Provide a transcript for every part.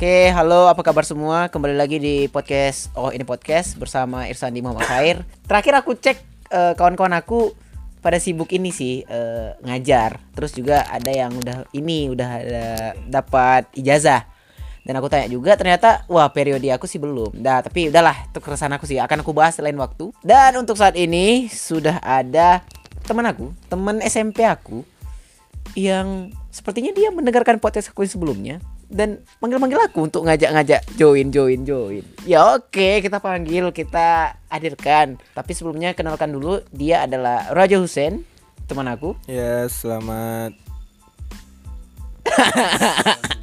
Oke, halo apa kabar semua? Kembali lagi di podcast Oh ini podcast bersama Irsandi Muhammad Khair. Terakhir aku cek eh, kawan-kawan aku pada sibuk ini sih eh, ngajar. Terus juga ada yang udah ini udah ada dapat ijazah. Dan aku tanya juga ternyata wah periode aku sih belum. Dah, tapi udahlah itu keresahan aku sih akan aku bahas lain waktu. Dan untuk saat ini sudah ada teman aku, teman SMP aku yang sepertinya dia mendengarkan podcast aku sebelumnya dan manggil-manggil aku untuk ngajak-ngajak join join join. Ya oke, kita panggil, kita hadirkan. Tapi sebelumnya kenalkan dulu dia adalah Raja Hussein, teman aku. Ya, selamat.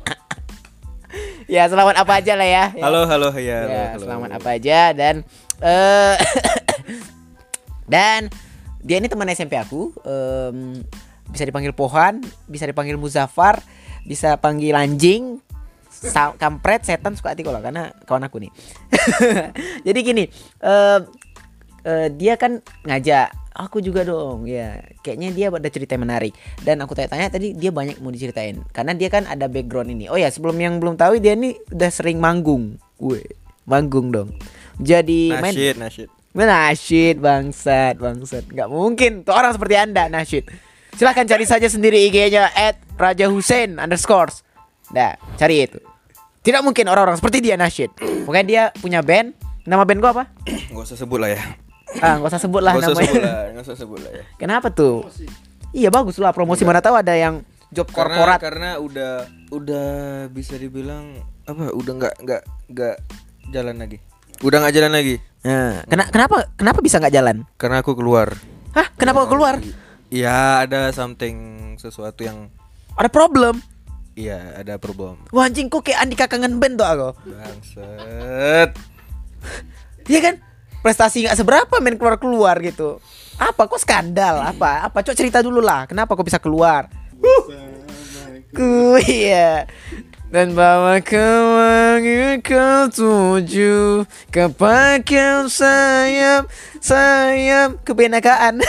Ya, selamat apa aja lah ya. Halo, halo, ya. Ya, halo, halo. selamat apa aja dan eh dan dia ini teman SMP aku. em, bisa dipanggil Pohan, bisa dipanggil Muzaffar, bisa panggil anjing, kampret, setan suka hati kalau karena kawan aku nih. Jadi gini, em, eh, dia kan ngajak aku juga dong ya. Kayaknya dia ada cerita yang menarik. Dan aku tanya-tanya tadi dia banyak mau diceritain. Karena dia kan ada background ini. Oh ya sebelum yang belum tahu dia ini udah sering manggung. Gue manggung dong. Jadi main Nasyid, nasyid. Nasyid bangsat bangsat. Nggak mungkin. Tuh orang seperti anda nasyid. Silahkan cari saja sendiri IG-nya at Raja Hussein underscores dah cari itu tidak mungkin orang-orang seperti dia nasyid pokoknya dia punya band nama band gua apa Gak usah sebut lah ya. ah nggak usah sebut lah Gak usah namanya sebut lah, gak usah sebut lah ya. kenapa tuh iya bagus lah promosi mana tahu ada yang job Karena korporat karena udah udah bisa dibilang apa? Udah nggak nggak nggak jalan lagi. Udah nggak jalan lagi. Nah, kena- kenapa kenapa bisa nggak jalan Karena aku keluar. hah kenapa kau keluar Iya, ada something sesuatu yang ada problem iya ada problem. wah anjing kok kayak Andika kangen band tuh aku Bangset. Iya kan? Prestasi nggak seberapa main keluar-keluar gitu. Apa kok skandal? Apa? Apa? Coba cerita dulu lah. Kenapa kok bisa keluar? Ku iya. Dan bawa ke wangi ketujuh Kepakai sayap Sayap kebenakaan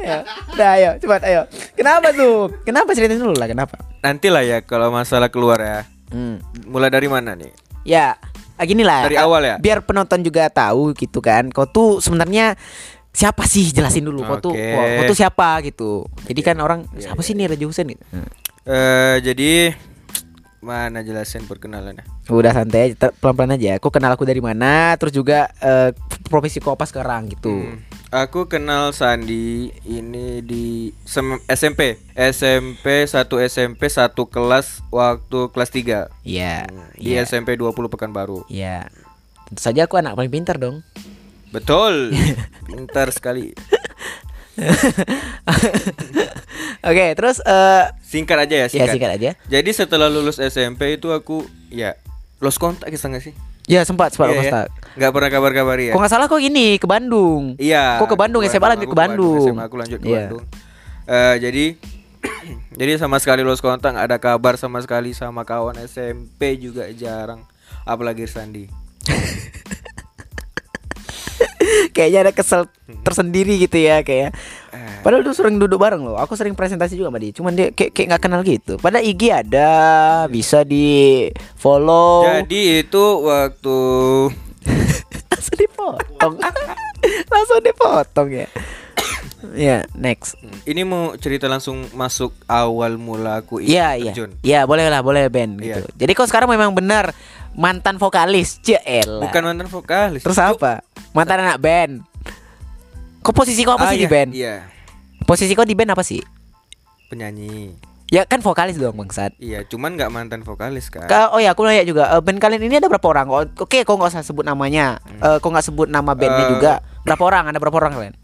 ya, Udah ayo cepat ayo Kenapa tuh? Kenapa ceritain dulu lah kenapa? Nanti lah ya kalau masalah keluar ya. Hmm. Mulai dari mana nih? Ya, ah, gini lah. Dari awal ya? Biar penonton juga tahu gitu kan. Kau tuh sebenarnya siapa sih? Jelasin dulu. Kau tuh, Oke. kau, kau tuh siapa gitu. Jadi kan orang Iya, siapa sih nih Raja Hussein gitu. Eh jadi mana jelasin perkenalannya? Udah santai aja, pelan-pelan aja. Kau kenal aku dari mana? Terus juga eh, profesi kau apa sekarang gitu. Hmm, Aku kenal Sandi ini di SMP SMP satu SMP satu kelas waktu kelas 3 Iya. Di Iya. SMP 20 Pekanbaru Iya. Tentu saja aku anak paling pintar dong. Betul Pintar sekali Oke, terus eh Singkat aja ya ya singkat. singkat aja. Jadi setelah lulus SMP itu aku Ya Lost kontak bisa gak sih? Ya sempat sempat Iya, yeah, ya. Nggak pernah kabar-kabari ya Kok nggak salah kok gini ke Bandung. Iya. Kok ke Bandung, SMA lanjut ke Bandung. SMA aku lanjut ke Iya. Bandung. Eh, jadi jadi sama sekali lost kontak nggak ada kabar sama sekali sama kawan SMP juga jarang. Apalagi Sandi. Kayaknya ada kesel tersendiri gitu ya kayak. Eh. Padahal tuh sering duduk bareng loh. Aku sering presentasi juga sama dia. Cuman dia kayak kayak nggak kenal gitu. Padahal IG ada, bisa di follow. Jadi itu waktu langsung dipotong. langsung dipotong ya. Ya, next. ini mau cerita langsung masuk awal mula aku ikut Iya, iya. terjun. Iya, boleh lah, boleh Ben Iya. gitu. Jadi kau sekarang memang benar mantan vokalis, CL. Bukan mantan vokalis. Terus apa? Mantan anak band. Kok posisi kau apa Ah, sih di iya, band? Iya. Posisi kau di band apa sih? Penyanyi. Ya kan vokalis dong bangsat. Iya, cuman nggak mantan vokalis kan. Ka- oh ya aku nanya juga eh, band kalian ini ada berapa orang? Oke, kok nggak usah sebut namanya. Eh, kok nggak sebut nama bandnya Hmm. Eh. juga? Berapa orang? Ada berapa orang kalian?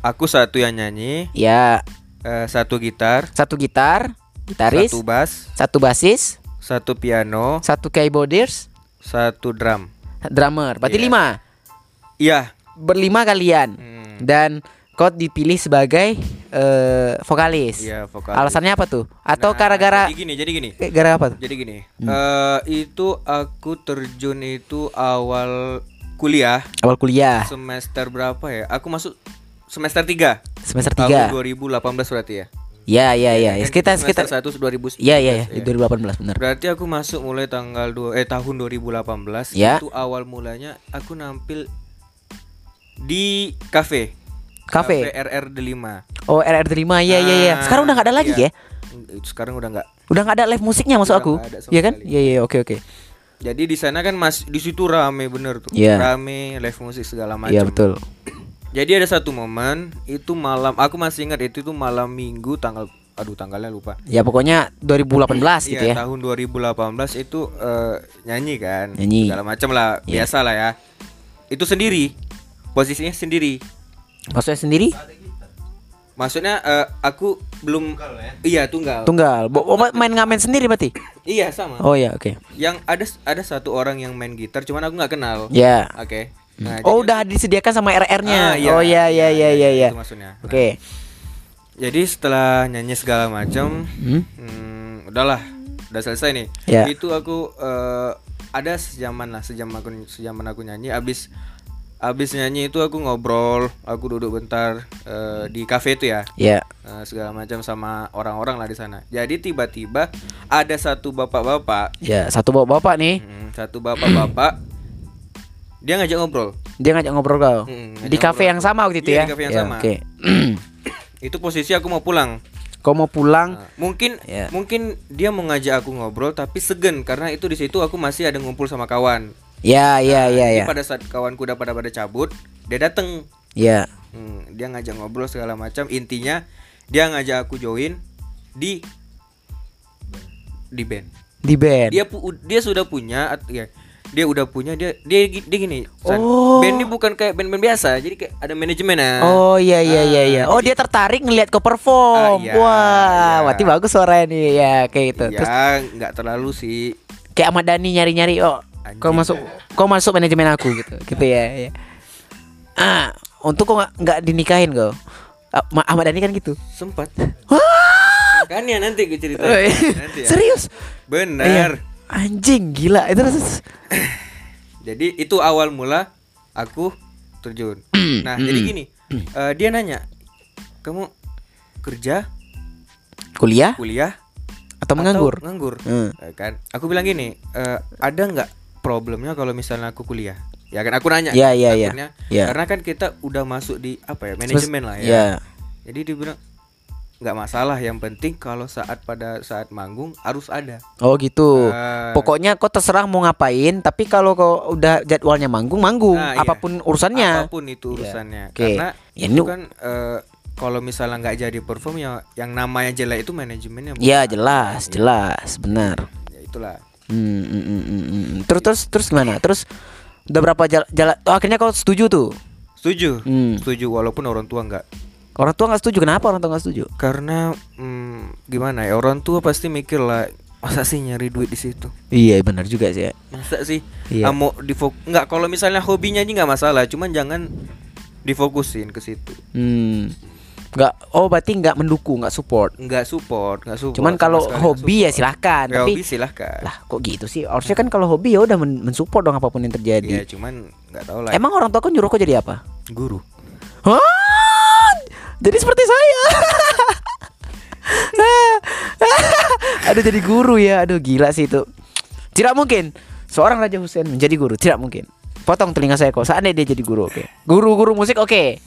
Aku satu yang nyanyi, Ya, eh, satu gitar, satu gitar, gitaris, satu bass, satu basis, satu piano, satu keyboarders, satu drum. drummer. Berarti Iya. lima. Iya. Berlima kalian. Hmm. Dan kau dipilih sebagai eh, vokalis. Iya, vokalis. Alasannya apa tuh? Atau Nah, gara-gara Jadi gini, jadi gini. gara apa tuh? Jadi gini. Hmm. eh, itu aku terjun itu awal kuliah Awal kuliah semester berapa ya? Aku masuk semester 3 semester tahun 3. 2018 berarti ya. Ya, ya, ya. Kan Sekitar sekitar 1 2019. Iya, iya, ya. ya. Di 2018 benar. Berarti aku masuk mulai tanggal 2 eh tahun 2018 Ya. itu awal mulanya aku nampil di kafe. Kafe? RR Delima. Oh, RR 5. Iya, iya, iya. Ah, Sekarang udah nggak ada lagi iya. ya? Sekarang udah nggak. Udah nggak ada live musiknya maksud aku. Iya kan? Iya, iya, oke, oke. Jadi di sana kan mas di situ rame bener tuh. Iya. Rame live musik segala macam. Iya, betul. Jadi ada satu momen itu malam aku masih ingat itu tuh malam Minggu tanggal aduh tanggalnya lupa. Ya pokoknya 2018 gitu Iya, ya. tahun 2018 itu eh, nyanyi kan. Nyanyi. Segala macam lah, Iya. biasa lah ya. Itu sendiri. Posisinya sendiri. Maksudnya sendiri? Maksudnya eh, aku belum Iya, tunggal. Tunggal. Bo oh, main ngamen sendiri berarti? Iya, sama. Oh ya, oke. Yang ada ada satu orang yang main gitar cuman aku nggak kenal. Ya. Oke. Nah, Oh, udah disediakan sama RR-nya. Ah, iya, oh ya, ya, ya, ya, ya. Itu maksudnya. Nah, Oke. Jadi setelah nyanyi segala macam, Hmm? hmm, udahlah, udah selesai nih. Ya. Itu aku eh, ada sejaman lah, sejam aku sejaman aku nyanyi. Abis abis nyanyi itu aku ngobrol, aku duduk bentar eh, di kafe itu ya, Ya. eh, segala macam sama orang-orang lah di sana. Jadi tiba-tiba ada satu bapak-bapak, Ya, satu bapak-bapak nih. hmm, satu bapak-bapak, dia ngajak ngobrol. Dia ngajak ngobrol kau. Hmm, di kafe yang sama waktu itu Iya, ya. di kafe yang Ya, sama. Oke. Itu posisi aku mau pulang. Kau mau pulang? Nah, mungkin Ya. mungkin dia mau ngajak aku ngobrol tapi segen karena itu di situ aku masih ada ngumpul sama kawan. Ya, ya, ya, ya. pada saat kawanku udah pada pada cabut, dia dateng. Ya. Hmm, dia ngajak ngobrol segala macam. Intinya dia ngajak aku join di di band. Di band. Dia pu- dia sudah punya ya dia udah punya dia dia, dia gini San, Oh. band ini bukan kayak band-band biasa jadi kayak ada manajemen ah. Oh iya iya iya Ah, iya. Oh dia tertarik ngelihat kau perform. Ah, iya, Wah, iya. berarti bagus suaranya nih ya kayak gitu. Terus ya nggak terlalu sih kayak Ahmad Dhani nyari-nyari oh kau Anjing. masuk kau masuk manajemen aku gitu. Gitu ya, ya. Ah, untuk kau nggak dinikahin kau. Ah, Ma- Ahmad Dhani kan gitu. sempat Wah. makanya nanti gue cerita Oh, iya. nanti ya. Serius? bener Iya. Anjing gila itu terus. jadi itu awal mula aku terjun nah jadi gini eh, dia nanya kamu kerja Kuliah kuliah atau menganggur? atau nganggur Hmm. Eh, kan aku bilang gini eh, ada nggak problemnya kalau misalnya aku kuliah ya kan aku nanya Iya, iya, iya. takutnya. Iya. karena kan kita udah masuk di apa ya manajemen lah ya Iya. jadi dia bilang nggak masalah yang penting kalau saat pada saat manggung harus ada Oh gitu. Ah. Pokoknya kau terserah mau ngapain, tapi kalau kau udah jadwalnya manggung, manggung. Nah, iya. apa pun urusannya. apa pun itu Iya. urusannya Oke. karena Ya, itu kan eh, kalau misalnya nggak jadi perform ya yang namanya jelek itu manajemennya Ya jelas, Iya. jelas, benar. ya itulah Hmm, hmm, hmm, hmm, hmm. Terus terus terus gimana? Terus udah berapa jalan? jalan oh, akhirnya kau setuju tuh? setuju Hmm. setuju walaupun orang tua nggak Orang tua nggak setuju. Kenapa orang tua nggak setuju? karena hmm, gimana ya orang tua pasti mikir lah masa sih nyari duit di situ Iya benar juga sih. Ya. masa sih Iya. Ah, mau difok nggak kalau misalnya hobinya aja nggak masalah cuman jangan difokusin ke situ Hmm. Nggak. Oh berarti nggak mendukung, nggak support. nggak support nggak support Cuman kalau hobi ya silahkan. Ya, tapi hobi silahkan lah kok gitu sih? Harusnya kan kalau hobi ya udah men- mensupport dong apa pun yang ya terjadi. cuman nggak tahu lah Emang orang tua kau nyuruh kau jadi apa? guru Hah? Jadi seperti saya. Aduh jadi guru ya. Aduh gila sih itu. Tidak mungkin seorang Raja Hussein menjadi guru. Tidak mungkin. Potong telinga saya kok. Seandainya dia jadi guru, oke. Guru-guru musik oke.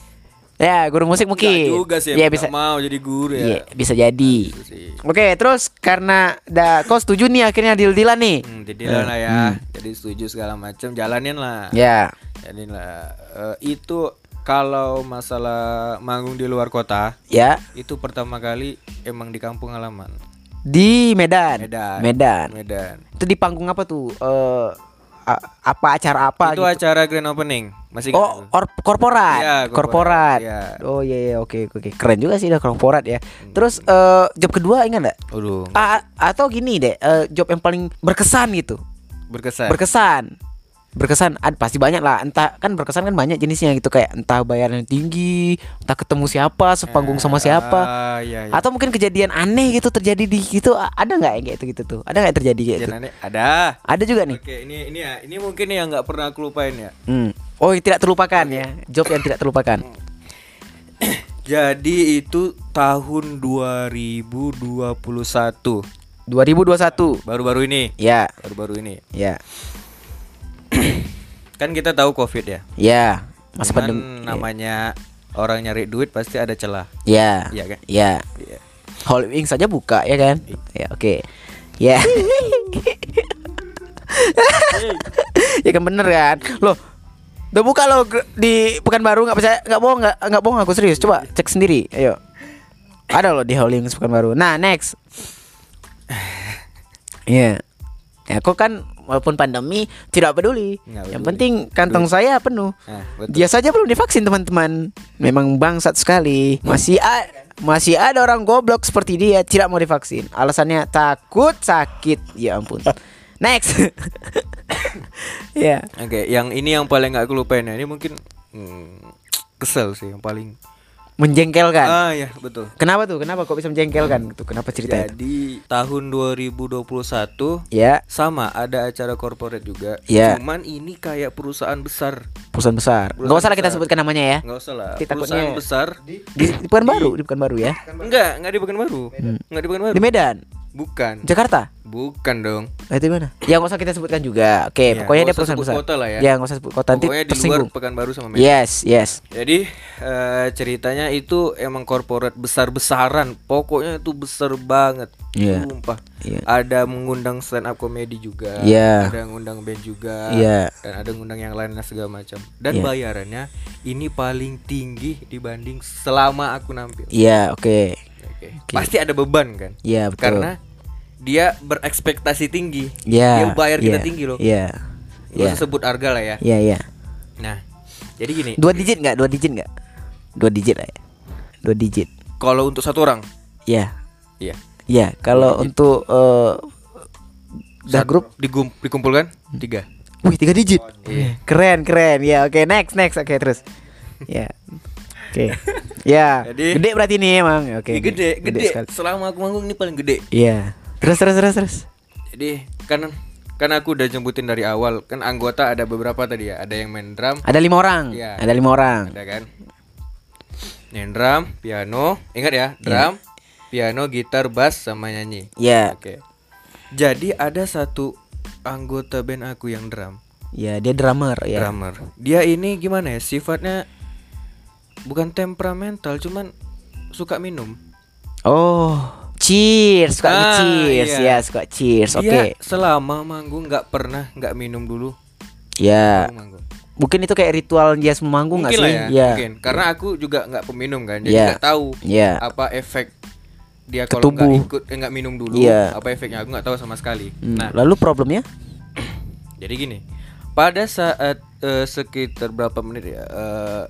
Ya, guru musik mungkin. Nggak juga sih emang bisa. mau jadi guru ya Iya, bisa jadi. Sih. Oke, terus karena dah kau setuju nih akhirnya deal-dealan nih. Hmm, jadi lah ya jadi setuju segala macam jalanin lah Ya. jalanin lah Eh, itu kalau masalah manggung di luar kota Ya, itu pertama kali emang di kampung halaman di Medan. Medan Medan. Medan Itu di panggung apa tuh? Eh a- apa acara apa itu gitu? acara grand opening masih Oh, or- korporat. Iya, korporat. korporat, iya. Oh iya iya oke oke. Keren juga sih udah korporat ya. Terus eh job kedua ingat enggak? Aduh, A- atau gini deh, eh, job yang paling berkesan gitu. berkesan Berkesan. Berkesan ad, pasti banyak lah. Entah kan berkesan kan banyak jenisnya gitu kayak entah bayaran tinggi, entah ketemu siapa, sepanggung sama siapa. ah, iya, iya. Atau mungkin kejadian aneh gitu terjadi di gitu ada nggak yang kayak gitu gitu tuh? Ada nggak terjadi kayak gitu? Aneh. ada Ada juga nih. oke ini ini ya ini mungkin yang nggak pernah aku lupain ya Hmm. Oh, yang tidak terlupakan ya. Job yang tidak terlupakan. jadi itu tahun 2021 2021. baru-baru ini Ya, baru-baru ini ya. Kan kita tahu covid ya Ya, masa pandemi. namanya orang nyari duit pasti ada celah Ya. Iya kan? Ya. Hall Wings saja buka ya kan? Ya, oke. Ya. ya kan bener kan? Loh, udah buka lo di Pekanbaru nggak percaya nggak bohong nggak nggak bohong aku serius coba cek sendiri ayo ada loh di Hall Wings Pekanbaru nah next Iya Ya aku kan walaupun pandemi tidak peduli Nggak Yang peduli. penting kantong saya penuh betul. Dia saja belum divaksin teman-teman Memang bangsat sekali Masih a- masih ada orang goblok seperti dia Tidak mau divaksin Alasannya takut sakit Ya ampun Next Ya Oke, yang ini yang paling nggak aku lupain ya. Ini mungkin hmm, kesel sih yang paling. Menjengkelkan Ah ya betul. Kenapa tuh? Kenapa kok bisa menjengkelkan? Tuh, kenapa ceritanya? Jadi tahun 2021 Ya sama ada acara corporate juga. Iya. Cuman ini kayak perusahaan besar. Perusahaan besar Perusahaan Gak usah lah kita sebutkan namanya ya Nggak usah lah. Nanti takutnya- Perusahaan besar. Di, di Pekanbaru Di Pekanbaru ya Enggak, enggak di Pekanbaru. Enggak di Pekanbaru. Di Medan Bukan. Jakarta Bukan dong. Eh, Itu mana? Ya nggak usah kita sebutkan juga Oke Iya, pokoknya dia usah perusahaan besar kota lah ya. Ya nggak usah sebut kota Nanti Pokoknya di luar Pekanbaru sama Medan. Yes yes Jadi eh, ceritanya itu emang corporate besar-besaran. Pokoknya itu besar banget. Iya. Sumpah. Iya. Ada mengundang stand up comedy juga. Iya. Ada ngundang band juga. Iya. Dan ada ngundang yang lainnya segala macam. Dan Iya. bayarannya ini paling tinggi dibanding selama aku nampil. Iya oke Oke. Pasti ada beban kan? Iya betul Karena dia berekspektasi tinggi. Iya Dia bayar kita iya, tinggi loh. Iya Iya usah sebut harga lah ya. Iya iya Nah, jadi gini. Dua digit nggak? Dua digit nggak? Dua digit lah ya Dua digit Kalau untuk satu orang, Iya iya. Iya kalau untuk eh Dah Satu- grup digum- dikumpulkan tiga. Wih tiga digit Iya. Keren keren Ya oke next next Oke terus Ya Oke Ya Jadi- Gede berarti nih emang Oke Ini gede, gede. sekali. Selama aku manggung ini paling gede. Iya Terus terus terus terus Jadi kan kan aku udah jemputin dari awal. Kan anggota ada beberapa tadi ya. Ada yang main drum, Ada lima orang Iya. Ada lima orang ada kan. Main drum, piano, ingat ya, drum, piano, gitar, bass sama nyanyi. Iya Oke. Jadi ada satu anggota band aku yang drum, Ya dia drummer ya drummer. Dia ini gimana ya? Sifatnya bukan temperamental, cuman suka minum. Oh Cheers Suka Ah, cheers iya. Ya suka cheers Oke Dia selama manggung nggak pernah nggak minum dulu. Ya Manggung, manggung. Mungkin itu kayak ritual dia semanggung nggak Mungkin sih? ya, Ya. mungkin. Karena aku juga nggak peminum kan, jadi Iya. nggak tahu Iya. apa efek dia kalau nggak ikut eh, nggak minum dulu, Iya. apa efeknya aku nggak tahu sama sekali. Hmm, Nah, Lalu problemnya? jadi gini, pada saat eh, sekitar berapa menit ya? Eh,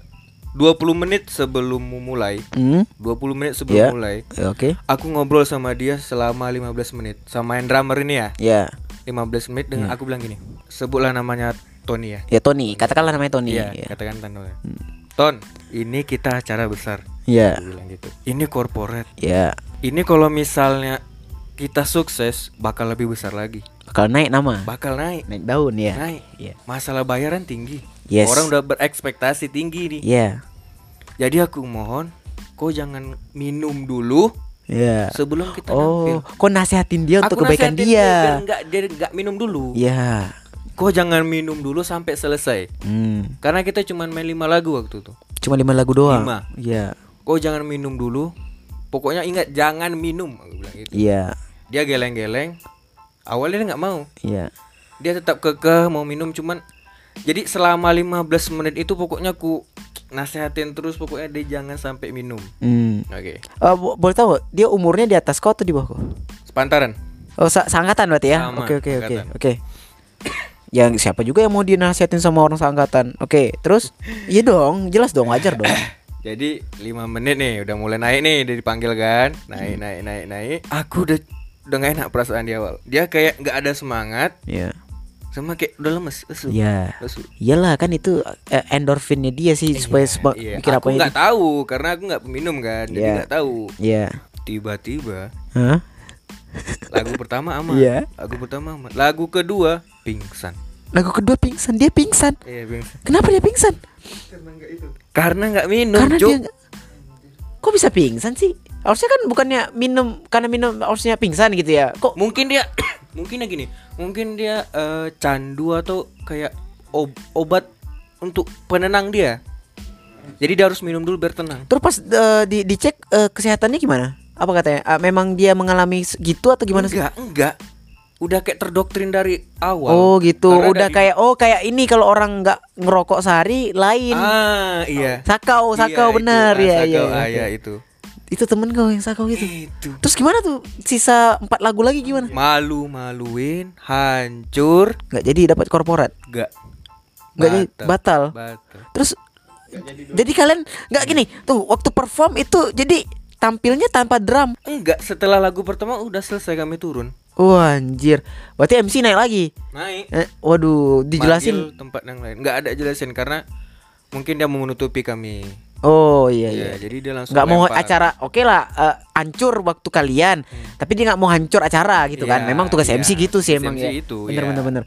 20 menit sebelum mulai, Hmm? 20 menit sebelum Iya. mulai, Ya, Oke. aku ngobrol sama dia selama 15 menit, sama yang drummer ini ya, Ya. 15 menit dengan aku bilang gini, sebutlah namanya Tony ya. Ya Tony, katakanlah namanya Tony. Iya, Ya. katakan Ton. Ton, ini kita acara besar. Ya. Aku bilang gitu. Ini corporate. Ya. Ini kalau misalnya kita sukses bakal lebih besar lagi. Bakal naik nama. Bakal naik. Naik daun ya. Naik. Iya. Masalah bayaran tinggi. Yes. Orang udah berekspektasi tinggi nih. Ya. Jadi aku mohon kau jangan minum dulu Ya. sebelum kita nampil. Oh, kok nasehatin dia untuk Aku kebaikan nasihatin dia dia. nggak dia nggak minum dulu. Ya. Kau jangan minum dulu sampai selesai. Hmm. Karena kita cuma main lima lagu waktu itu. Cuma lima lagu doang. Lima. Iya. Kau jangan minum dulu. Pokoknya ingat jangan minum. Aku bilang gitu. Iya. Dia geleng-geleng. Awalnya dia nggak mau. Iya. Dia tetap kekeh mau minum cuman jadi selama 15 menit itu pokoknya aku nasehatin terus pokoknya dia jangan sampai minum. Hmm. Oke. Eh, bo- boleh tahu dia umurnya di atas kau atau di bawah kau? Sepantaran. Oh, sa sangkatan berarti ya? Oke, oke, oke. Oke. Yang siapa juga yang mau dinasihatin sama orang seangkatan? Oke, terus iya dong, jelas dong, wajar dong. Jadi 5 menit nih udah mulai naik nih dia dipanggil kan. Naik naik naik naik. Aku udah udah gak enak perasaan di awal. Dia kayak nggak ada semangat Iya. Sama kayak udah lemes. Lesu. Iya. Lesu. Iyalah kan itu eh, endorfinnya dia sih supaya seba- Iya, apa aku nggak tahu karena aku nggak peminum kan, jadi Iya. nggak tahu. Iya. Tiba-tiba Hah? lagu pertama aman. Iya. Lagu pertama aman. Lagu kedua pingsan. Lagu kedua pingsan, dia pingsan. Iya pingsan. Kenapa dia pingsan? Karena nggak minum, Karena Cuk. dia nggak- Kok bisa pingsan sih? Harusnya kan bukannya minum karena minum harusnya pingsan gitu ya. Kok Mungkin dia mungkin ya gini, mungkin dia eh, candu atau kayak ob- obat untuk penenang dia. Jadi dia harus minum dulu biar tenang. terus pas eh, di dicek eh, kesehatannya gimana? Apa katanya? Ah, memang dia mengalami gitu atau gimana sih? Enggak, enggak. Udah kayak terdoktrin dari awal. Oh gitu. Karena Udah dari- kayak oh kayak ini kalau orang nggak ngerokok sehari lain. Ah, iya. Sakau, sakau Iya, bener itu. ya, Ah, ya. sakau, ah, oke. iya, itu. Itu temen kau yang sakau gitu. Itu. Terus gimana tuh? Sisa empat lagu lagi gimana? Malu-maluin, hancur, Nggak jadi dapat korporat. enggak. Nggak jadi batal. Batal. Terus jadi kalian nggak gini tuh waktu perform itu jadi tampilnya tanpa drum. Enggak, setelah lagu pertama udah selesai kami turun. Wah anjir. Berarti MC naik lagi. Naik. Eh, waduh, dijelasin. Manggil tempat yang lain. Enggak ada jelasin karena mungkin dia mau menutupi kami. Oh iya iya. Iya, jadi dia langsung nggak mau acara oke lah eh, hancur waktu kalian tapi dia nggak mau hancur acara gitu kan Iya, memang tugas iya. MC gitu sih emang MC ya itu, bener iya. bener bener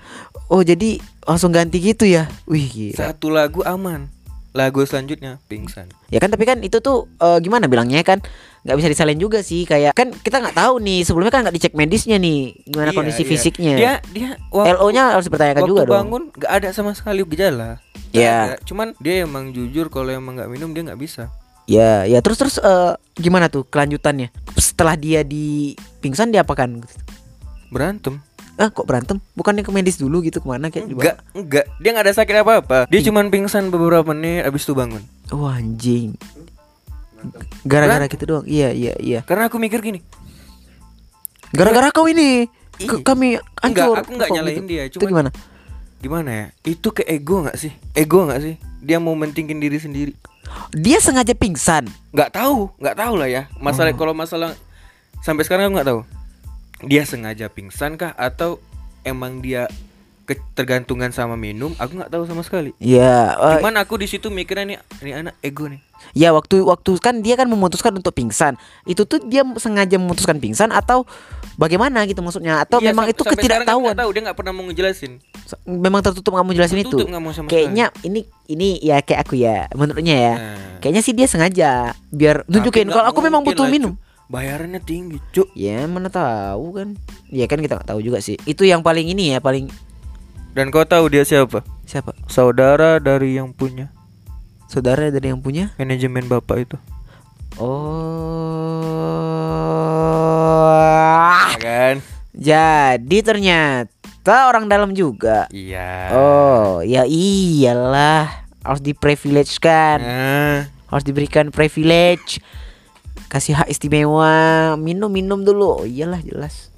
oh jadi langsung ganti gitu ya wih gila Satu lagu aman. Lagu selanjutnya pingsan. ya kan tapi kan itu tuh eh, gimana bilangnya kan nggak bisa disalin juga sih kayak kan kita nggak tahu nih sebelumnya kan nggak dicek medisnya nih gimana Iya, kondisi iya. fisiknya Dia dia waktu- LO-nya harus dipertanyakan waktu juga dong bangun nggak ada sama sekali gejala. Iya. ada. Cuman dia emang jujur kalau emang nggak minum dia nggak bisa. ya ya terus terus eh, gimana tuh kelanjutannya setelah dia di pingsan dia apakan Berantem. ah kok berantem bukannya ke medis dulu gitu ke mana kayak dibawa? Enggak, enggak. Dia nggak ada sakit apa-apa. Dia cuman pingsan beberapa menit abis itu bangun. Wah anjing. Gara-gara gitu doang. Iya iya iya. Karena aku mikir gini, Gara-gara kau ini ke- Iya. kami Enggak, hancur. aku nggak Kok nyalahin gitu? dia, Itu cuman- gimana? gimana ya? Itu ke ego nggak sih? Ego nggak sih? Dia mau mentingin diri sendiri. Dia sengaja pingsan. Nggak tahu, nggak tahu lah ya. Masalah Oh. kalau masalah sampai sekarang aku nggak tahu. Dia sengaja pingsan kah atau emang dia ketergantungan sama minum? Aku nggak tahu sama sekali. Ya, eh, Cuman aku di situ mikirnya nih, ini anak ego nih. ya waktu waktu kan dia kan memutuskan untuk pingsan. Itu tuh dia sengaja memutuskan pingsan atau bagaimana gitu maksudnya? Atau Iya, memang itu kan ketidaktahuan? tahu, dia nggak pernah mau ngejelasin. Memang tertutup nggak mau jelasin itu. Mau sama Kayaknya ini ini ya kayak aku ya, menurutnya ya. Nah. Kayaknya sih dia sengaja biar nunjukin Tapi kalau aku memang butuh lah, minum. Cuk. Bayarannya tinggi, cuk. Ya mana tahu kan Ya kan kita nggak tahu juga sih Itu yang paling ini ya Paling Dan kau tahu dia siapa? Siapa? Saudara dari yang punya. Saudara dari yang punya? Manajemen bapak itu. Oh. Ya kan? Jadi ternyata Orang dalam juga? Iya. Oh ya iyalah. Harus diprivilegekan. Nah, Harus diberikan privilege. Kasih hak istimewa. Minum-minum dulu. Oh iyalah jelas.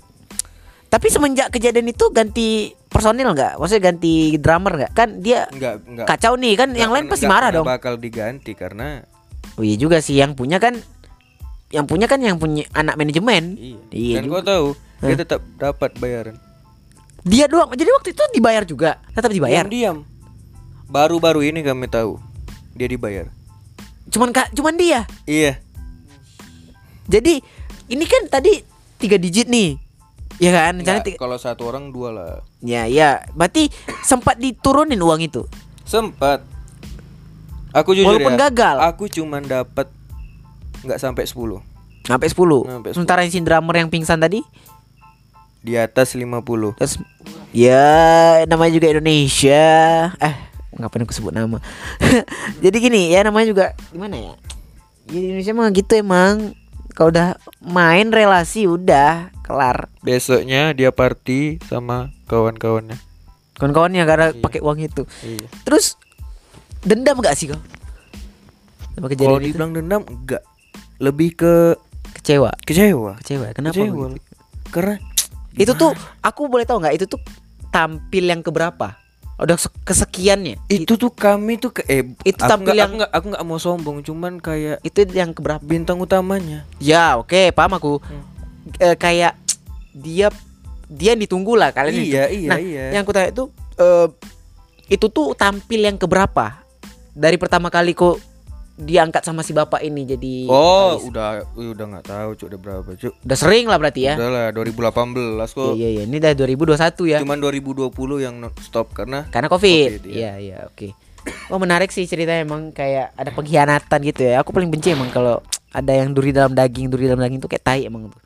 Tapi semenjak kejadian itu ganti personil nggak? Maksudnya ganti drummer nggak? Kan dia enggak enggak. kacau nih kan yang lain pasti marah dong. Bakal diganti karena Oh iya juga sih yang punya kan yang punya kan yang punya anak manajemen. iya. Iya Dan kau tahu dia Hah? tetap dapat bayaran. Dia doang. Jadi waktu itu dibayar juga. Tetap dibayar. Diam. Baru-baru ini kami tahu dia dibayar. Cuman kak, cuman dia. Iya. Jadi ini kan tadi tiga digit nih. Ya kan? Enggak, tiga- kalau satu orang dua lah. Ya ya. Berarti sempat diturunin uang itu. Sempat. Aku jujur Walaupun ya. gagal. Aku cuman dapat nggak sampai 10 Sampai 10. Sampai 10. Sementara yang drummer yang pingsan tadi di atas 50. Terus ya namanya juga Indonesia. Eh, ngapain aku sebut nama? Jadi gini, ya namanya juga gimana ya? Di Indonesia mah gitu emang. Kalau udah main relasi udah kelar. Besoknya dia party sama kawan-kawannya. Kawan-kawannya karena Iya. pakai uang itu. Iya. Terus dendam gak sih kau? Sama Kalau itu? dibilang dendam enggak. Lebih ke Kecewa. kecewa. Kecewa. Kenapa? Kecewa. begitu? Karena Itu tuh aku boleh tahu nggak? Itu tuh tampil yang keberapa? Udah se- kesekiannya. itu tuh kami tuh ke eh Itu aku tampil yang- aku nggak aku nggak mau sombong cuman kayak Itu yang keberapa? bintang utamanya. Ya oke paham aku Hmm. Eh, Kayak Dia Dia ditunggu lah kalian Iya, ditunggu. iya, Nah iya. yang aku tanya itu eh, Itu tuh tampil yang keberapa Dari pertama kali kok Diangkat sama si bapak ini jadi Oh, vokalis. udah udah nggak tahu cuk udah berapa cuk. Udah sering lah berarti ya? Udah lah 2018 kok. Iya iya iya. Ini dari 2021 ya? Cuman 2020 yang stop karena Karena covid, Covid, Iya. Iya oke. Oh menarik sih ceritanya. Emang Kayak ada pengkhianatan gitu ya. Aku paling benci emang kalau ada yang duri dalam daging duri dalam daging tuh kayak tai emang tuh.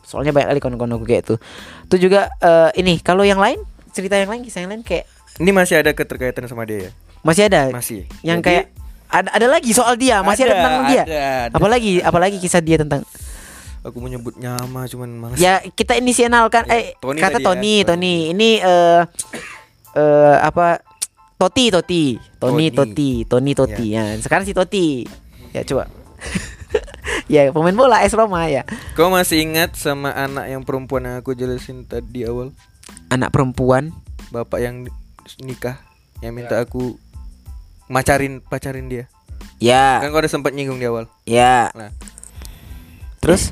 Soalnya banyak kali kawan-kawan aku kayak tuh tuh juga eh, ini kalau yang lain? Cerita yang lain kisah yang lain kayak Ini masih ada keterkaitan sama dia ya? masih ada? Masih. yang Jadi, kayak ada ada lagi soal dia masih ada, Ada, tentang dia ada, ada. apalagi apalagi kisah dia tentang aku mau nyebut nama cuman malas. ya kita inisialkan Ya, eh Tony kata tadi ya, Tony Tony. Tony ini eh eh apa Toti Toti Tony Tony. Toti Tony Toti ya. sekarang si Toti ya coba ya pemain bola AS Roma ya Kau masih ingat sama anak yang perempuan yang aku jelasin tadi awal? anak perempuan Bapak yang nikah yang minta aku macarin pacarin dia. ya Kan kau udah sempat nyinggung di awal. ya Nah, terus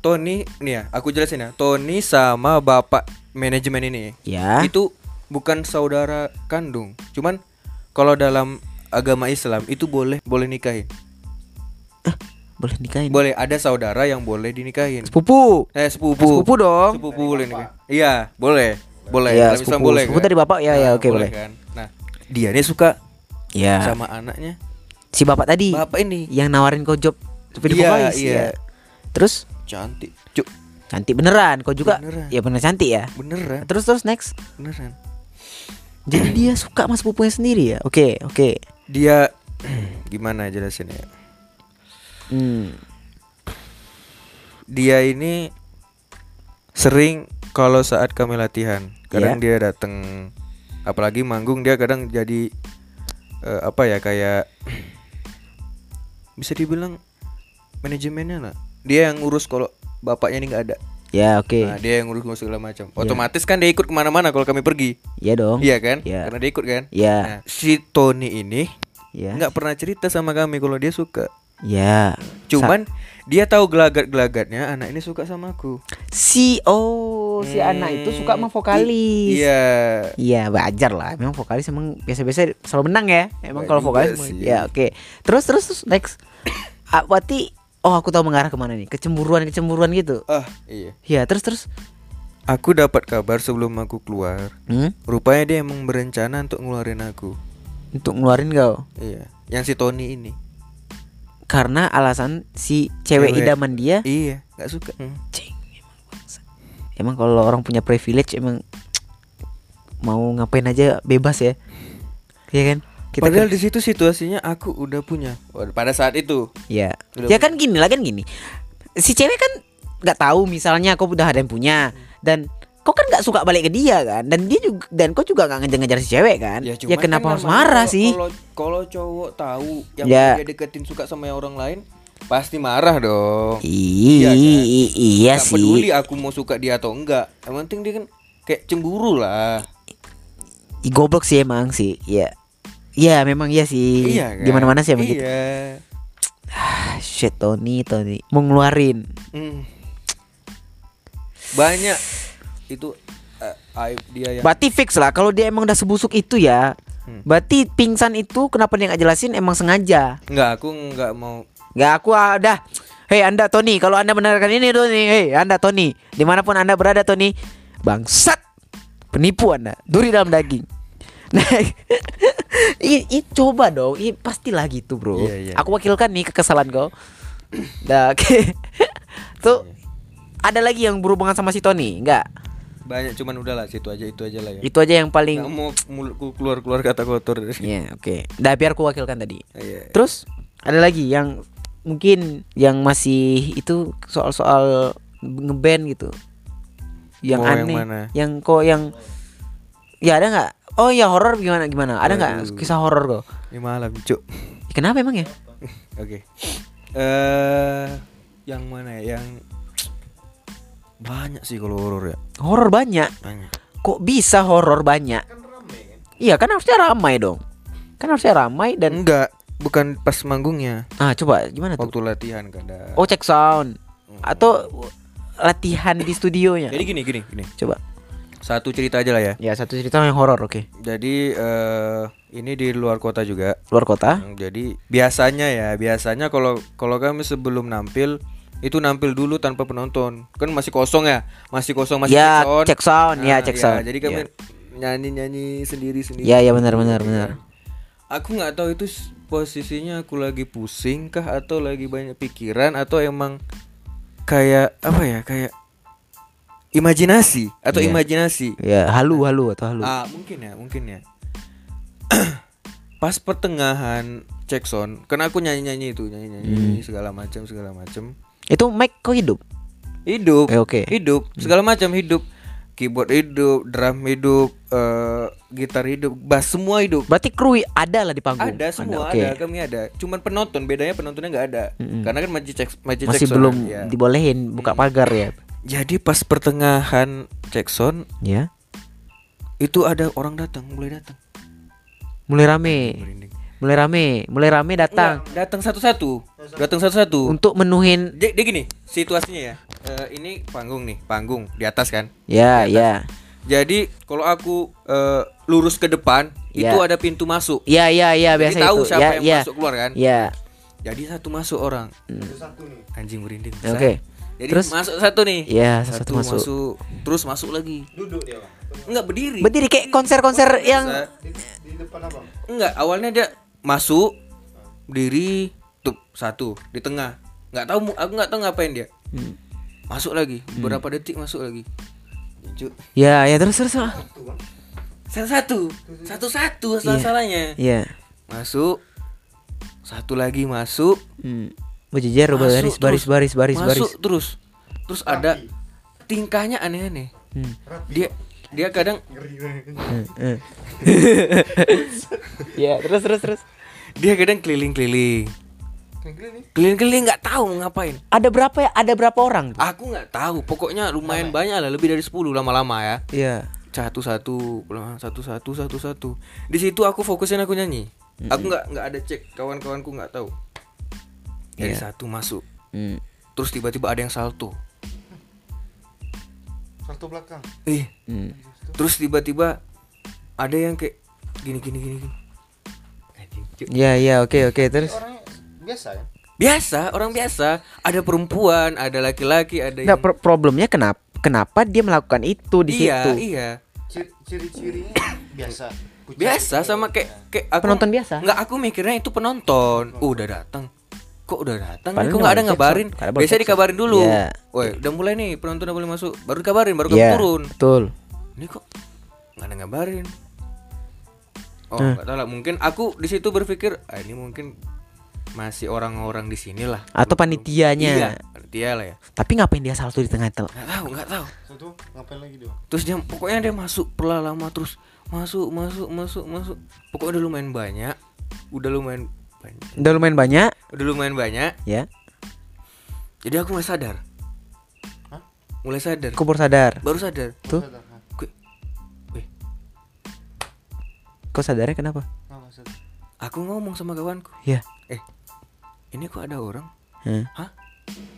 Tony nih ya, aku jelasin ya. Tony sama bapak manajemen ini ya itu bukan saudara kandung. Cuman kalau dalam agama Islam itu boleh boleh nikahin. boleh nikahin Boleh ada saudara yang boleh dinikahin. sepupu Eh sepupu. sepupu dong Sepupu boleh nikah. Iya, boleh. Boleh. ya sepupu boleh. sepupu kan? dari bapak ya ya Nah, oke boleh kan. Nah, dia nih suka ya sama anaknya si bapak tadi bapak ini. yang nawarin kau job jadi Iya, iya. ya. terus Cantik. Cuk, cantik beneran kau juga Beneran. ya bener cantik ya beneran. terus terus next Beneran. jadi dia suka sama sepupunya sendiri ya oke oke Dia gimana jelasin ya? hmm. Dia ini sering kalau saat kami latihan, kadang Iya. dia datang apalagi manggung dia kadang jadi eh, apa ya kayak bisa dibilang manajemennya lah. Dia yang ngurus kalau bapaknya ini nggak ada. ya oke Nah, dia yang ngurus segala macam. Otomatis kan dia ikut ke mana-mana kalau kami pergi. iya dong Iya kan? Iya. Karena dia ikut kan? Iya. Nah, si Tony ini ya nggak pernah cerita sama kami kalau dia suka. ya Cuman dia tahu gelagat-gelagatnya anak ini suka sama aku. si oh si Hmm, anak itu suka sama vokalis i- Iya. Iya wajar lah Memang vokalis emang biasa-biasa selalu menang ya Emang kalau juga vokalis sih. Ya oke Terus terus terus next ah, Berarti Oh aku tahu mengarah ke mana nih Kecemburuan-kecemburuan gitu Ah, iya. Ya terus terus Aku dapat kabar sebelum aku keluar. hmm? Rupanya dia emang berencana untuk ngeluarin aku. Untuk ngeluarin kau Iya. Yang si Tony ini. Karena alasan si cewek, Cewek. idaman dia Iya, nggak suka. Hmm. Emang kalau orang punya privilege Emang Mau ngapain aja bebas ya Iya kan Kita Padahal kan- di situ situasinya aku udah punya. Pada saat itu. Ya, Udah ya kan gini lah kan gini. Si cewek kan nggak tahu misalnya kau udah ada yang punya dan kau kan nggak suka balik ke dia kan dan dia juga dan kau juga nggak ngejar-ngejar si cewek kan. Ya, cuman kenapa kan harus marah kalau- sih? Kalau kalau cowok tahu yang Ya. dia deketin suka sama yang orang lain, pasti marah dong. Iya, kan? iya Nggak peduli sih. aku mau suka dia atau enggak. Yang penting dia kan kayak cemburu lah. Ih, Goblok sih emang sih. Iya. Iya memang iya sih. Iya kan? Di mana-mana sih emang gitu. Iya. Ah, shit Tony Tony mau ngeluarin. Hmm. Banyak itu eh, aib dia yang Berarti fix lah kalau dia emang udah sebusuk itu ya. Hmm. Berarti pingsan itu kenapa dia nggak jelasin emang sengaja. Enggak, aku enggak mau Nggak aku ada. Hei Anda Tony, kalau Anda benarkan ini Tony, hei Anda Tony, di mana pun Anda berada Tony, bangsat, penipu Anda, duri dalam daging. Nah, i, i- coba dong, i, pastilah gitu bro. Iya, iya, aku wakilkan nih kekesalan kau. Nah, oke. Tuh ada lagi yang berhubungan sama si Tony, enggak? banyak cuman udahlah situ aja itu aja lah ya. Itu aja yang paling. Nggak mau mulutku keluar-keluar kata kotor. Iya, oke. Dah biar aku wakilkan tadi. Iya. Terus ada lagi yang mungkin yang masih itu soal-soal ngeband gitu. Yang Mau yang aneh, mana? yang kok yang ya ada nggak? Oh ya horor gimana gimana? Ada nggak kisah horor kok? Ini malam, Cuk. Ya, kenapa emang ya? Oke. Eh yang mana ya? Yang banyak sih kalau horor ya. Horor banyak. Banyak. Kok bisa horor banyak? Iya kan harusnya ramai dong. Kan harusnya ramai dan Enggak, bukan pas manggungnya. ah coba gimana tuh? Waktu latihan kadang. Oh cek sound atau latihan di studionya? Jadi gini gini gini. Coba. Satu cerita aja lah ya. Ya satu cerita yang horor oke. Jadi eh ini di luar kota juga. Luar kota? Hmm, Jadi biasanya ya, biasanya kalau kalau kami sebelum nampil itu nampil dulu tanpa penonton. Kan masih kosong ya, masih kosong masih ya cek sound. cek sound, ya Nah, cek sound. Jadi kami Ya. nyanyi-nyanyi sendiri-sendiri. Ya, ya, benar, benar, benar. Aku nggak tahu itu posisinya aku lagi pusing kah? Atau lagi banyak pikiran? Atau emang kayak apa ya kayak imajinasi? Atau Iya. imajinasi? Ya, halu halu atau halu. ah mungkin ya mungkin ya. Pas pertengahan cek sound karena aku nyanyi nyanyi itu nyanyi nyanyi segala macam segala macam. Itu mic kok hidup? hidup. Eh, oke. hidup segala macam hidup keyboard hidup drum hidup eh, gitar hidup bass semua hidup Berarti kru ada lah di panggung. ada semua oke. ada kami ada cuman penonton bedanya penontonnya nggak ada karena kan Check Magic Masih Jackson, belum ya. dibolehin buka pagar ya. jadi pas pertengahan Jackson Ya. itu ada orang datang mulai datang Mulai rame. Merinding. Mulai rame, mulai rame datang Enggak, datang satu-satu datang satu-satu untuk menuhin dia, dia gini situasinya ya Eh, ini panggung nih panggung di atas kan ya, ya. jadi kalau aku eh, lurus ke depan Ya. itu ada pintu masuk Ya, ya, ya, Jadi biasa tahu itu. siapa ya, yang ya. masuk keluar kan Ya. jadi satu masuk orang anjing merinding Hmm. Oke. jadi Terus? masuk satu nih Ya, satu masuk. masuk terus masuk lagi Duduk dia bang. enggak berdiri Berdiri kayak konser-konser yang. Di, di depan abang. enggak awalnya dia masuk berdiri tuh satu di tengah nggak tahu aku nggak tahu ngapain dia Hmm. masuk lagi beberapa detik masuk lagi Cuk. Ya, ya terus terus. satu satu satu satu salah salahnya Ya. masuk satu lagi masuk Hmm. Berjejer baris baris baris baris baris. masuk terus terus ada tingkahnya aneh-aneh Hmm. dia dia kadang ya, terus terus terus. dia kadang keliling-keliling Keliling nih. keliling-keliling nggak tahu mau ngapain Ada berapa ya? Ada berapa orang? tuh? aku nggak tahu pokoknya lumayan banyak lah lebih dari 10 lama-lama ya Iya. satu-satu pulang satu-satu satu-satu di situ aku fokusin aku nyanyi aku nggak nggak ada cek kawan-kawanku nggak tahu dari Iya. satu masuk Hmm. terus tiba-tiba ada yang salto Salto belakang. eh Hmm. terus tiba-tiba ada yang kayak gini gini gini gini. Ya, ya, oke oke terus. Orangnya biasa ya. biasa orang biasa ada perempuan ada laki-laki ada Nggak yang pro- problemnya kenapa kenapa dia melakukan itu di iya situ? iya Ciri- Ciri-cirinya biasa. Biasa sama kayak kayak aku Penonton biasa? nggak aku mikirnya itu penonton uh, udah datang kok udah datang Padahal kok nggak ada ngabarin? biasa dikabarin dulu. Iya. woi udah mulai nih penonton udah boleh masuk. Baru dikabarin baru kamu Iya, turun. betul. ini kok nggak ada ngabarin? Oh Hmm. nggak tahu lah. Mungkin aku di situ berpikir ah, ini mungkin masih orang-orang di sini lah. Atau panitianya. iya panitia lah ya. Tapi ngapain dia salto di tengah-tengah? nggak tahu nggak tahu. Satu ngapain lagi dia? terus dia pokoknya dia masuk pelan lama terus masuk masuk masuk masuk. Pokoknya udah lumayan banyak. Udah lumayan banyak Udah lumayan banyak, udah lumayan banyak ya. jadi aku mulai sadar Hah? mulai sadar Kubur sadar. baru sadar Tuh. Sadar, ha? Gue- weh, Kok sadarnya kenapa? Sadar. aku ngomong sama kawanku Ya. eh ini kok ada orang Hah? hah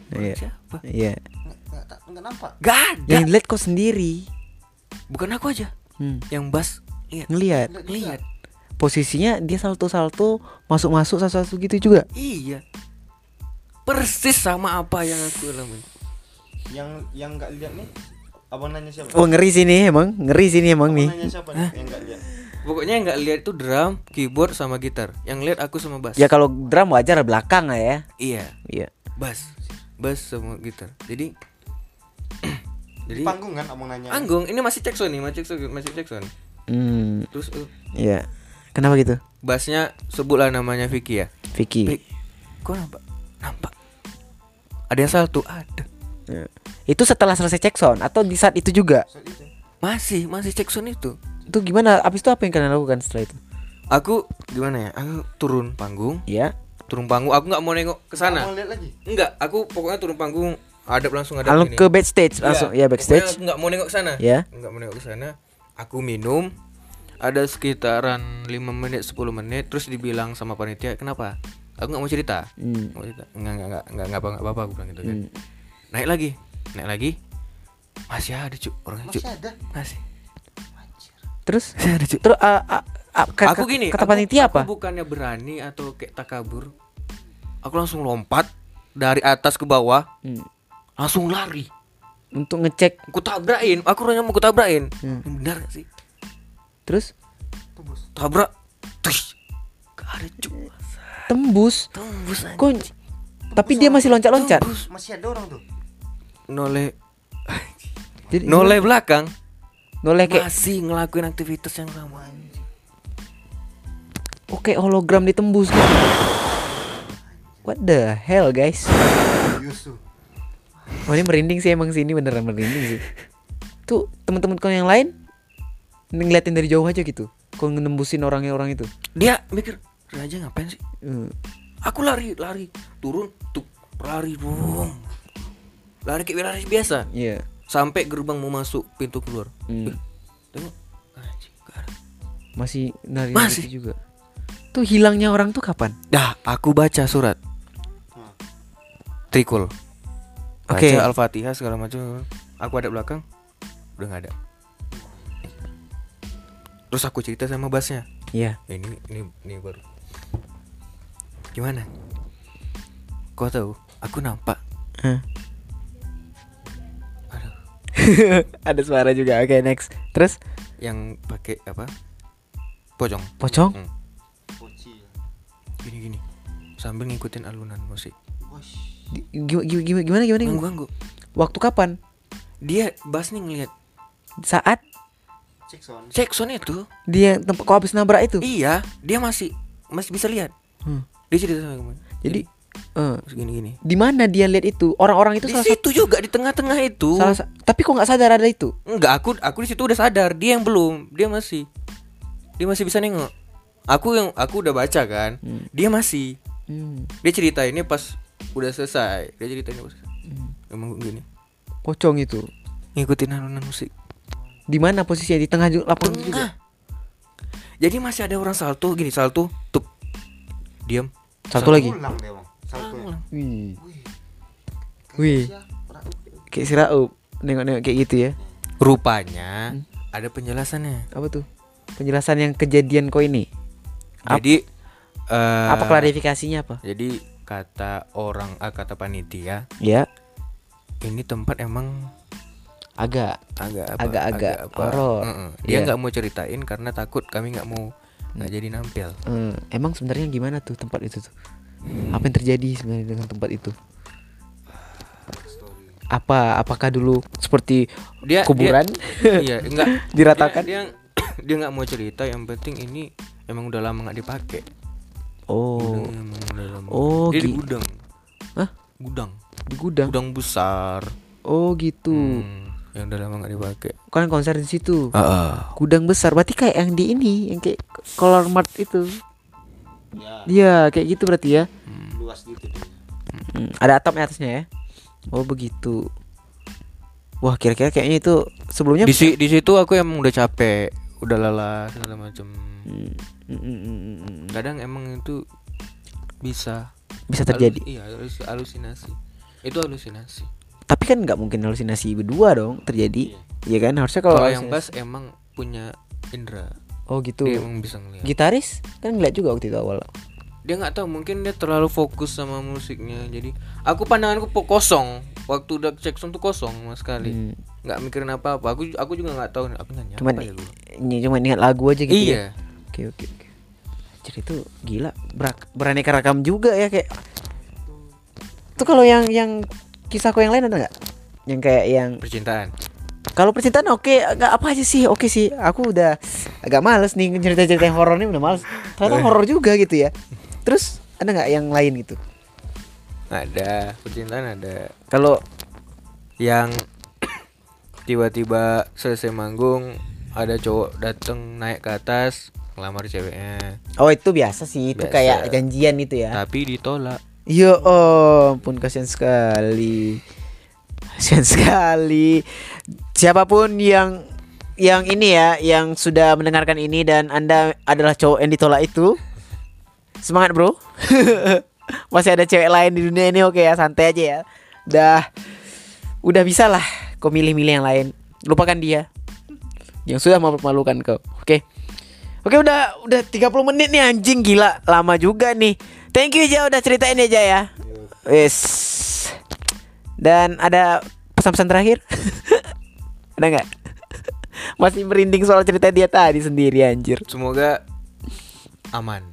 Orang Iya. siapa Iya. Nggak, nggak, tak- nggak nampak. gak ada Yang lihat kok sendiri. bukan aku aja Hmm. yang bas lihat Ngelihat. Nggak juga. lihat Posisinya dia salto-salto, masuk-masuk satu-satu gitu juga. iya persis sama apa yang aku alami Yang yang nggak lihat nih, abang nanya siapa? Oh, ngeri sini emang, ngeri sini emang abang nih. nanya siapa nih yang nggak lihat? pokoknya yang nggak lihat itu drum keyboard sama gitar yang lihat aku sama bass Ya kalau drum wajar belakang lah ya. iya Iya. bass bass sama gitar jadi Di jadi panggung kan abang nanya. anggung ini masih Jackson nih masih Jackson masih Jackson Hmm. terus uh, Iya. Kenapa gitu? bassnya sebutlah namanya Vicky ya Vicky. Vic, kok nampak nampak ada yang salto ada Ya. Itu setelah selesai cek sound atau di saat itu juga? Saat itu. masih masih Jackson itu Itu gimana? Abis itu apa yang kalian lakukan setelah itu? aku gimana ya aku turun panggung Ya. turun panggung aku nggak mau nengok ke sana Abang lihat lagi. enggak aku pokoknya turun panggung ada langsung ada Lalu ke backstage langsung. Ya, backstage. Aku nggak mau nengok ke sana. Ya. Nggak mau nengok ke sana. Aku minum. Ada sekitaran 5 menit 10 menit terus dibilang sama panitia, "Kenapa?" Aku nggak mau cerita. Hmm. Nggak mau cerita. Enggak enggak enggak enggak enggak apa enggak apa aku bilang gitu kan. Hmm. Naik lagi. Naik lagi. Masih ada, Cuk. Orangnya, Cuk. Masih ada. Masih. Terus Masih ada, Cuk. terus ah, ah, ke- aku gini, kata aku- panitia aku apa? bukannya berani atau kayak takabur. Aku langsung lompat dari atas ke bawah, Hmm. langsung lari. Untuk ngecek Aku tabrakin, aku orangnya mau aku tabrakin. Hmm. Benar gak sih? Terus Tembus. tabrak gak ada Tembus. Tembus tapi dia masih loncat-loncat. Tembus. Masih ada orang tuh. Noleh Jadi noleh belakang noleh kayak masih ngelakuin aktivitas yang sama. oke hologram ditembus gitu. What the hell guys? Tuh. Oh ini merinding sih emang sih ini beneran merinding sih. Tuh teman-teman kau yang lain ngeliatin dari jauh aja gitu. Kau nembusin orangnya orang itu. Dia mikir, Raja ngapain sih? Hmm. Aku lari, lari, turun, tuh, lari dong. Lari kayak lari biasa. Iya. Sampai gerbang mau masuk pintu keluar. Hmm. Tengok. Masih nari Masih. itu juga. Tuh hilangnya orang tuh kapan? Dah, aku baca surat. Trikul. Baca Oke. Al-Fatihah segala macam. Aku ada belakang, udah nggak ada. Terus aku cerita sama basnya. Iya. "Eh, ini ini ini baru. Gimana? Kau tahu? Aku nampak. Hah. Aduh, Ada suara juga. Oke, next. Terus yang pakai apa? Pocong. pocong? Hmm. Gini gini. Sambil ngikutin alunan musik. Gimana gimana gimana gimana? Ganggu. Waktu kapan? Dia bas nih ngeliat Saat Sound. Jackson itu. dia tempat kau habis nabrak itu. Iya, dia masih masih bisa lihat. Hmm. Dia cerita sama kamu. Jadi eh, segini gini. di mana dia lihat itu? Orang-orang itu Di salah satu situ juga di tengah-tengah itu. salah sa- tapi kok nggak sadar ada itu? Enggak, aku aku di situ udah sadar, dia yang belum. Dia masih. Dia masih bisa nengok. Aku yang aku udah baca kan. Dia masih. Hmm. Dia cerita ini pas udah selesai. Dia cerita ini pas selesai. Emang gini. Pocong itu. Ngikutin alunan musik. Di mana posisinya di tengah lapangan juga? Jadi masih ada orang salto gini, salto, tup. Diam. Satu lagi. Ulang deh bang. Satu. Wih. Wih. Kayak si Raup nengok-nengok kayak gitu ya. Rupanya ada penjelasannya. Apa tuh? Penjelasan yang kejadian kau ini. Ap- Jadi eh, Apa klarifikasinya apa? Jadi kata orang, ah, kata panitia, Ya, ini tempat emang agak agak apa, Agak-agak apa, horor. Mm-mm. Dia Iya. nggak mau ceritain karena takut kami nggak mau nggak jadi nampil. eh, emang sebenarnya gimana tuh tempat itu tuh? Apa yang terjadi sebenarnya dengan tempat itu? Apa apakah dulu seperti Dia kuburan? dia- iya, enggak Diratakan? Dia dia nggak mau cerita. Yang penting ini emang udah lama nggak dipakai. oh, Gudangnya emang udah lama. Oh, dia di gi- gudang. Hah? Gudang. di gudang. Gudang besar. Oh, gitu. Hmm, yang udah lama nggak dipakai. Kan konser di situ. Ah, Gudang besar. Berarti kayak yang di ini, yang kayak Color Mart itu. Ya. Iya, kayak gitu berarti ya. Luas gitu. Hmm, ada atapnya atasnya ya. Oh, begitu. Wah, kira-kira kayaknya itu sebelumnya di si- di situ aku emang udah capek, udah lelah segala macam. Hmm, hmm, hmm, hmm, hmm, hmm. Kadang emang itu bisa bisa terjadi. Halus- iya, halus- halusinasi. Itu halusinasi. Tapi kan nggak mungkin halusinasi berdua dong terjadi. Iya kan? Harusnya kalau yang bass emang punya indera. Oh, gitu. Dia emang bisa ngeliat. Gitaris kan ngeliat juga waktu itu awal. Dia nggak tahu, mungkin dia terlalu fokus sama musiknya. Jadi aku pandanganku po- kosong. Waktu udah cek sound tuh kosong sama sekali. Hmm. Nggak mikirin apa-apa. Aku aku juga nggak tahu aku nanya Cuman apa ya cuma ingat lagu aja gitu. Iya. Ya? Oke, oke, oke. Jadi itu gila, berak, beraneka ragam juga ya kayak. Itu kalau yang yang kisahku yang lain ada nggak? Yang kayak yang Percintaan. kalau percintaan oke, agak apa aja sih? Oke sih, aku udah agak males nih cerita-cerita yang horor ini udah males. Ternyata Eh. horor juga gitu ya. Terus ada nggak yang lain gitu? Ada percintaan ada. Kalau yang tiba-tiba selesai manggung ada cowok dateng naik ke atas ngelamar ceweknya oh itu biasa sih, itu Biasa. kayak janjian itu ya. tapi ditolak Ya ampun kasihan sekali. Kasihan sekali. Siapa pun yang yang ini ya, yang sudah mendengarkan ini dan Anda adalah cowok yang ditolak itu. Semangat, Bro. Masih ada cewek lain di dunia ini oke ya, santai aja ya. Udah udah bisa lah kau milih-milih yang lain. Lupakan dia. Yang sudah mempermalukan kau. Oke. Oke udah udah 30 menit nih anjing gila lama juga nih. Thank you Ja udah ceritain ya ya. Yes. Dan ada pesan-pesan terakhir? ada nggak? Masih merinding soal cerita dia tadi sendiri anjir. Semoga aman.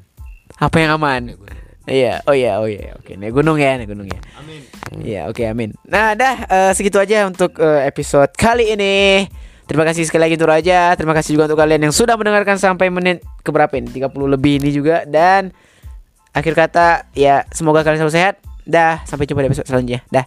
Apa yang aman? Iya, oh iya, oh iya, oke, naik gunung ya, naik gunung ya. Amin. Iya, oke, okay, amin. Nah, dah uh, segitu aja untuk uh, episode kali ini. Terima kasih sekali lagi untuk Raja. Terima kasih juga untuk kalian yang sudah mendengarkan sampai menit keberapa ini? 30 lebih ini juga dan akhir kata ya semoga kalian selalu sehat. Dah, sampai jumpa di episode selanjutnya. Dah.